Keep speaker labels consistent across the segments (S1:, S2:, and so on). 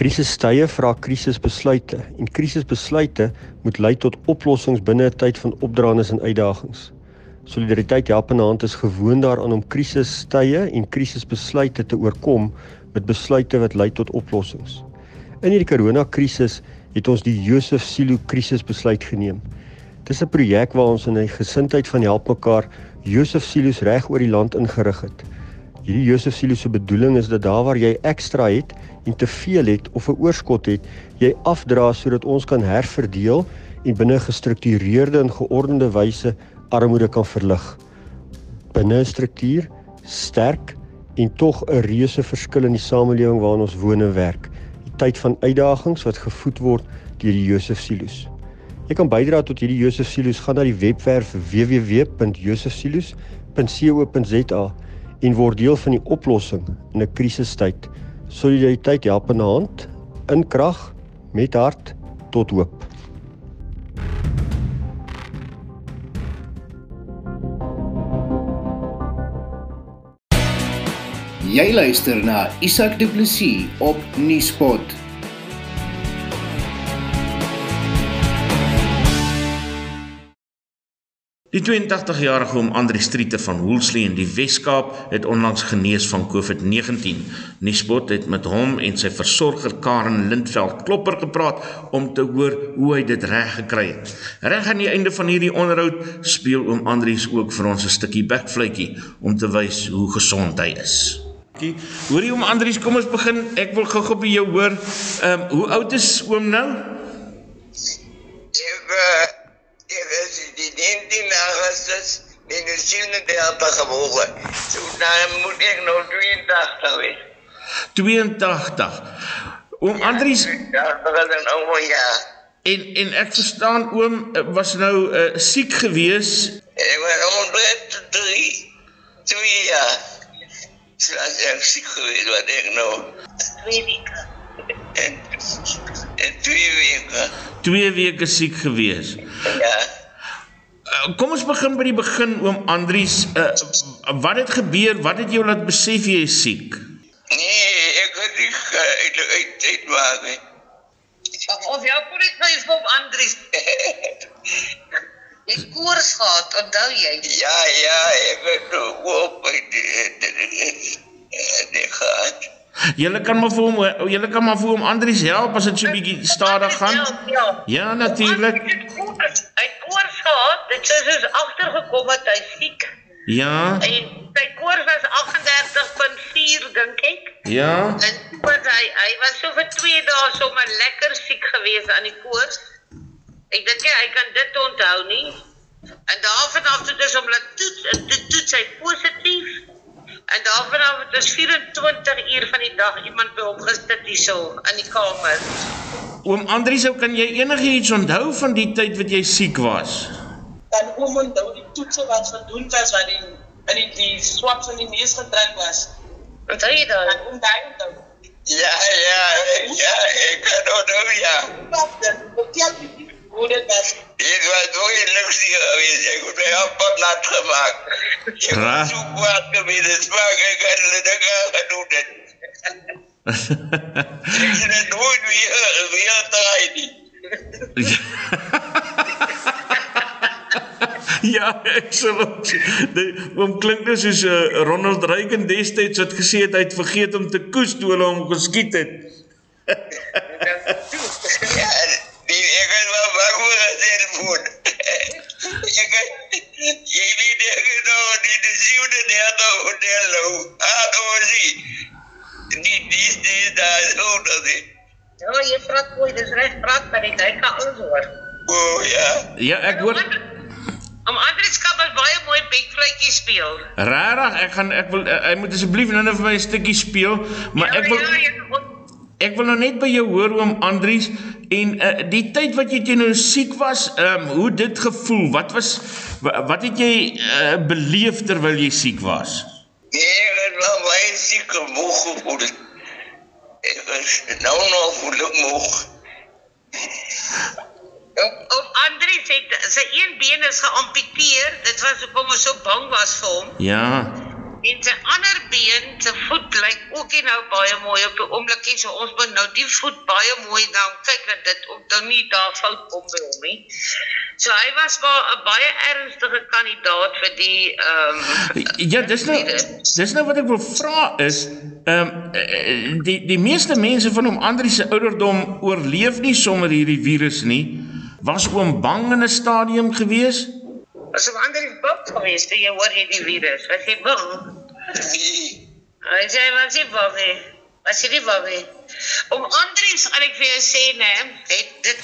S1: krisistye vra krisisbesluite en krisisbesluite moet lei tot oplossings binne 'n tyd van opdraandes en uitdagings. Solidariteit help in hand is gewoond daaraan om krisistye en krisisbesluite te oorkom met besluite wat lei tot oplossings. In hierdie koronakrisis het ons die Josef Silo krisisbesluit geneem. Dis 'n projek waar ons in 'n gesindheid van help mekaar Josef Silo's reg oor die land ingerig het. Hierdie Josef Silo se bedoeling is dat daar waar jy ekstra het en te veel het of 'n oorskot het, jy afdra sodat ons kan herverdeel en binne gestruktureerde en geordende wyse armoede kan verlig. Binne 'n struktuur, sterk en tog 'n reuse verskil in die samelewing waarin ons woon en werk. Die tyd van uitdagings wat gevoed word deur die Josef Silo's. Jy kan bydra tot hierdie Josef Silo's gaan na die webwerf www.josefsilo's.co.za en word deel van die oplossing in 'n krisistyd. Solidariteit help in hand, in krag, met hart tot hoop.
S2: Jy luister na Isak Du Plessis op Nieuwspot.
S3: Die 82-jarige oom Andri Striete van Woolsley in die Wes-Kaap het onlangs genees van COVID-19. Nuuspot het met hom en sy versorger Karen Lindveld Klopper gepraat om te hoor hoe hy dit reg gekry het. Reg aan die einde van hierdie onderhoud speel oom Andrius ook vir ons 'n stukkie backfluitjie om te wys hoe gesond hy is. Hoorie oom Andrius, kom ons begin. Ek wil gou-gou by jou hoor. Ehm um, hoe oud is oom nou?
S4: 1937 gebore. So dan moet ek nou 82 wees.
S3: 82. Oom Andrius
S4: Ja, dat is nou mooi ja.
S3: en en ek verstaan oom eh, was nou uh, siek gewees.
S4: Ek was 103. Twee jaar. So as ek siek geweest wat ek nou. Twee weke. En, en twee weke.
S3: 2 weke siek gewees.
S4: Ja.
S3: Kom ons begin by die begin oom Andrius. Uh, wat het gebeur? Wat het jou laat besef jy is siek?
S4: Nee, ek het nie uit uit uit nie.
S5: Of jou dit nou eens op Andries. Jy het koors gehad, onthou jy?
S4: Ja, ja, ek het nou op die gehad.
S3: Julle kan maar vir hom julle kan maar vir hom Andrius help as dit so bietjie stadig gaan.
S5: Ja.
S3: Ja, natuurlik.
S5: Hy het koors gehad. Dit is dus agtergekom dat hy siek.
S3: Ja.
S5: En sy koors was 38.4 dink ek.
S3: Ja.
S5: En toe hy hy was so vir 2 dae sommer lekker siek gewees aan die koors. Ek dink hy kan dit onthou nie. En daarvan af het ons hom laat toets en toe toets hy positief. En daarvan af het ons 24 uur van die dag iemand by hom gesit hierso in die kamer.
S3: Oom Andrius, ou, kan jy enigiets onthou van die tyd wat jy siek was?
S6: Dan oom onthou die toetse wat gedoen was wat die in die, die swaps in die neus gedruk was.
S5: Wat sê jy dan?
S6: Dan oom daai onthou.
S4: Ja, ja, ja, ek kan onthou ja.
S6: Wat dan? Vertel my hoe dit was.
S4: Dit was moeilijk geweest. Ik heb mij apart laat gemaakt. Ik was zo kwaad geweest. Maar ik had het ook aangedoen. Ik zei het nooit weer, weer draaien.
S3: ja, excellent. Die, oom klink nou soos uh, Ronald Reagan destyds wat gesê het hy het vergeet om te koes toe hulle hom geskiet het.
S4: Ja, die, ik was wel bang voor een telefoon. Ik je weet ik nou die de zielde net hotel nou. Ah, oh zie. Die die die daar zo dat is.
S5: Ja, jy praat mooi, dis reg, praat maar hy kan alles hoor.
S4: Oh ja.
S3: Ja, ek hoor
S5: Om Andries kan maar baie mooi bekvletjie speel.
S3: regtig, ek gaan ek wil uh, hy moet asseblief nou net vir my 'n stukkie speel, maar ek wil
S5: Ja, ja, ja.
S3: Ek wil nou net by jou hoor oom Andries en uh, die tyd wat jy toe nou siek was, ehm um, hoe dit gevoel? Wat was wa- wat het jy uh, beleef terwyl jy siek was?
S4: Nee, ik heb wel mijn zieke moe gevoeld. Ik was nou nog voel ik moe.
S5: Of Andries het sy een been is geamputeer. Dit was hoekom ons so bang was vir hom.
S3: Ja.
S5: En sy ander been, sy voet lyk ook nie nou baie mooi op die oomblikie, so ons moet nou die voet baie mooi nou kyk dat dit om dan nie daar fout kom by hom nie. So hy was maar 'n baie ernstige kandidaat vir die ehm um,
S3: Ja, dis nou dis nou wat ek wil vra is, ehm um, die die meeste mense van hom Andri se ouderdom oorleef nie sommer hierdie virus nie. Was oom bang in 'n stadium gewees?
S5: was 'n ander bang geweest toe jy hoor hierdie virus. Was jy bang?
S4: Nee.
S5: Hy sê was jy bang? nie? Was jy nie bang? nie? Om Andries, al ek vir jou sê nê, het dit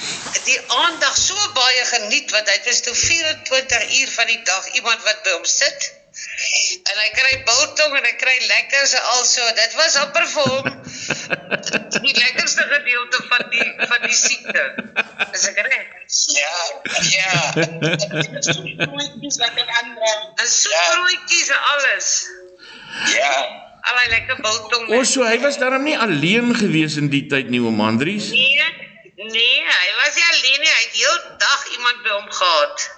S5: die aandag so baie geniet want hy was toe 24 uur van die dag iemand wat by hom sit. En hy kry biltong en hy kry lekkers en also. Dit was amper vir hom die lekkerste gedeelte van die van die siekte. Is ek reg?
S4: Ja, ja.
S6: Soetbroodjies wat 'n ander.
S5: En soetbroodjies en alles.
S4: Ja.
S5: Al hy lekker biltong.
S3: O, so hy was daarom nie alleen gewees in die tyd nie, oom Andries.
S5: Nee, nee, hy was nie alleen nie. Hy het heel dag iemand by hom gehad.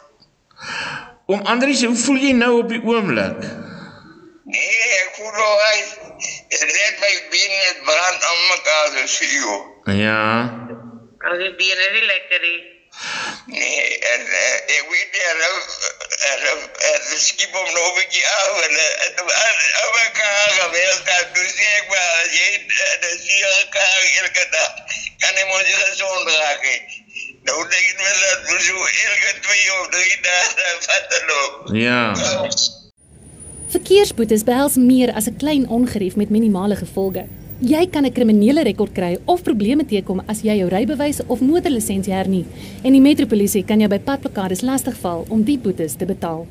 S3: Oom Andries, hoe voel jy nou op die oomblik?
S4: Nee, ek voel nog hy. Dit net my bene het brand aan mekaar so vuur.
S3: Ja.
S5: Al die bene nie lekker nie.
S4: Nee, en uh, ek weet nie, en, en, en, en skip om nog 'n bietjie af en en en mekaar geweest dat tu sê ek maar jy de sien elkaar elke dag kan jy mos gezond raken. Nou ik wel dat we zo elke twee of drie dagen vatten loop.
S3: Ja.
S7: Verkeersboetes behels meer as 'n klein ongerief met minimale gevolge. Jy kan 'n kriminele rekord kry of probleme teekom as jy jou rybewys of motorlisensie hernie en die metropolisie kan jou by padblokkades lastigval om die boetes te betaal.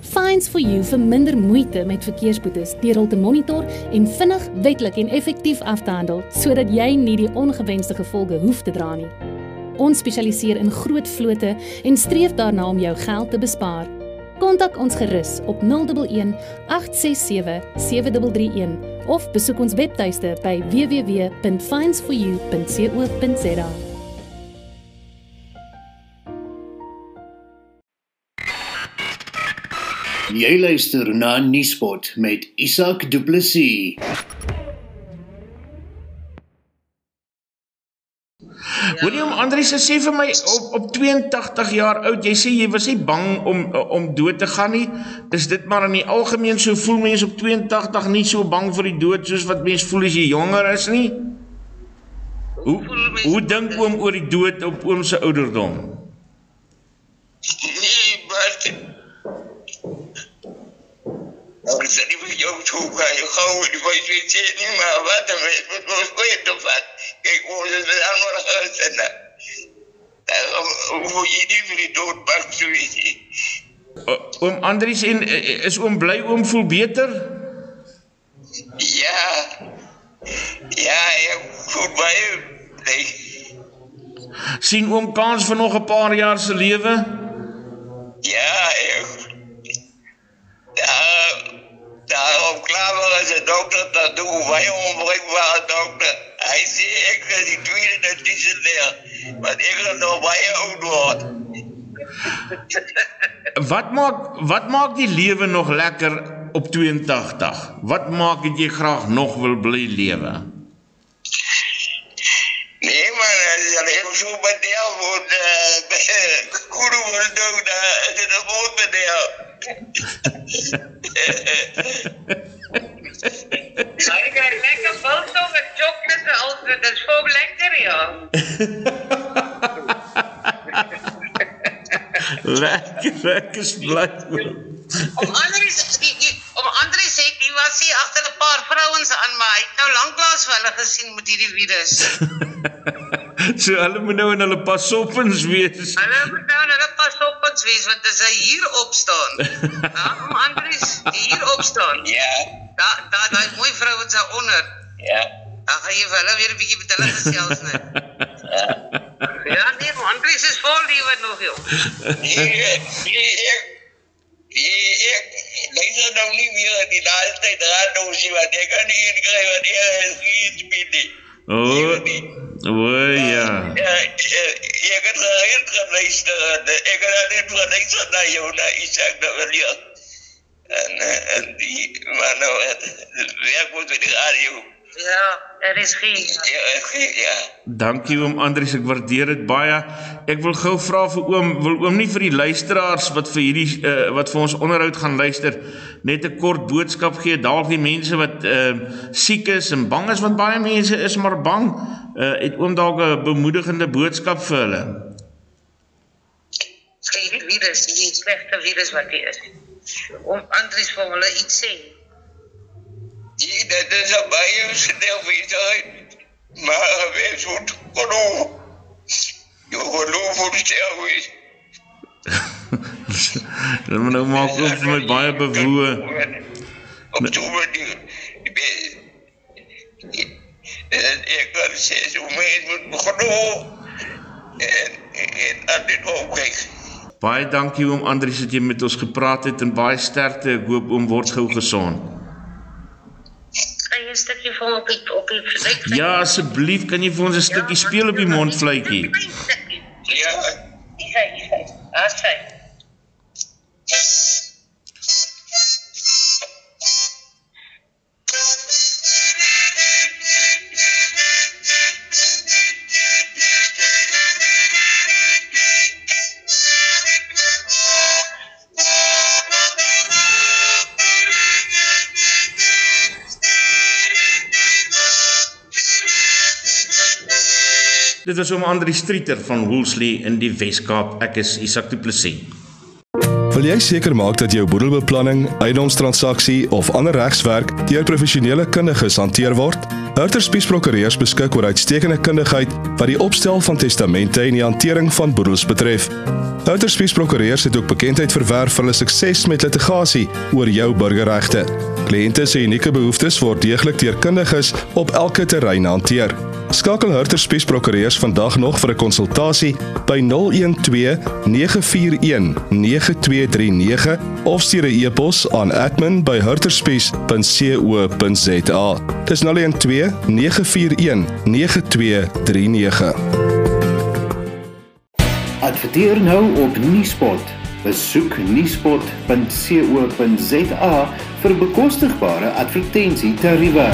S7: Fines for you vir minder moeite met verkeersboetes deur hul te monitor en vinnig, wetlik en effektief af te handel sodat jy nie die ongewenste gevolge hoef te dra nie. Ons spesialiseer in groot vlote en streef daarna om jou geld te bespaar. Kontak ons gerus op 011 867 7331 of besoek ons webtuiste by www.finds4u.co.za.
S2: Jy luister na Nuuspot met Isak Du Plessis.
S3: Hoor jy om Andries sê vir my op op 82 jaar oud, jy sê jy was nie bang om om dood te gaan nie. Is dit maar in die algemeen so voel mense op 82 nie so bang vir die dood soos wat mense voel as jy jonger is nie? Hoe hoe dink oom oor die dood op oom se ouderdom?
S4: Nee, Bart. Nou, ik zei niet van jou toe, maar je gauw die van je zit niet, maar wat dan weet je, wat wil je toch wat? Kijk, hoe is het dan nog uit en dan? Daarom moet je niet meer dood maken, zo weet je.
S3: O- Oom Andries en is oom bly oom voel beter?
S4: Ja, ja, ik voel mij, nee.
S3: sien oom kans vir nog 'n paar jaar se lewe?
S4: Ja, ik. Daar, daarom klaar was de dokter dat doen, wij onbreekbare dokter. Hij zei, ik ga die tweede dat is het leer. Want ik ga nog bij oud worden.
S3: Wat maak wat maak die lewe nog lekker op 82? Wat maak dit jy graag nog wil bly lewe?
S4: Nee, maar als je alleen zo bedeel wordt, uh, goede wordt doen, dan is het een goed bedeel.
S5: Hy kry lekker biltong en chocolate en al dit is hom lekker ja.
S3: Lekker lekker bly.
S5: Om Andries die, die om Andries sê die was hier agter 'n paar vrouens aan maar hy het nou lanklaas vir hulle gesien met hierdie virus.
S3: So hulle moet nou in hulle pasoppens wees.
S5: Hulle moet nou hulle pas op ons wees want as hy hier opstaan. Ja, om Andries die hier opstaan.
S4: Ja,
S5: Daar daar daai mooi vrouens daaronder.
S4: ja.
S5: Dan gaan jy vir hulle weer 'n bietjie met hulle gesels net. Ja, nee, maar Andries is vol liewe nog joh.
S4: Nee, nee, ik, nee, ik, lees nou niet meer die laatste tijd raaddoosje, want ik kan niet inkrijgen wat hij is iets bieden.
S3: O, o ja.
S4: Ja, ik heb erin geluisterd. Ik heb niet geluisterd naar jou, naar Isaac, naar William. En, eh, en die maar nou het werk moet met die radio.
S5: Ja, er is geen.
S4: Ja, het- ja.
S3: Dankie oom Andries, ek waardeer dit baie. Ek wil gou vra vir oom, wil oom nie vir die luisteraars wat vir hierdie uh, wat vir ons onderhoud gaan luister, net 'n kort boodskap gee, dalk die mense wat uh siek is en bang is want baie mense is maar bang. Uh het oom dalk 'n bemoedigende boodskap vir hulle?
S5: Skei die virus, die slegte virus wat hier is. Om Andries vir hulle iets sê.
S4: Die, dat is baie snel wezen. Maar wees moet geloof. Je geloof moet sterk wezen.
S3: Dit moet nou maak vir my baie bewoe.
S4: Op manier. Ik ben- En ik kan zo'n mens moet geloof. En, en aan dit opkijken.
S3: Baie dankie oom Andries dat jy met ons gepraat het en baie sterkte. Ek hoop oom word gou gesond.
S5: 'n stukkie vir hom op die op die vlek?
S3: Ja, asseblief, kan jy vir ons 'n stukkie speel op die mondvletjie?
S4: Ja,
S5: Dis hy, dis hy. As
S3: Dit was oom Andri Streeter van Woolsley in die Wes-Kaap. Ek is Isak Du Plessis.
S8: Wil jy seker maak dat jou boedelbeplanning, eiendomstransaksie of ander regswerk deur professionele kundiges hanteer word? Hurter Spies Prokureurs beskik oor uitstekende kundigheid wat die opstel van testamente en die hantering van boedels betref. Hurter Spies Prokureurs het ook bekendheid verwerf vir hulle sukses met litigasie oor jou burgerregte. Kliënte se unieke behoeftes word deeglik deur kundiges op elke terrein hanteer. Skakel Hurter Spies Prokureurs vandag nog vir 'n konsultasie by 012 941 9239 of stuur 'n e-pos aan admin@hurterspies.co.za. Dis 012 941 9239.
S2: Adverteer nou op Nuuspot. Besoek nuuspot.co.za vir bekostigbare advertensietariewe.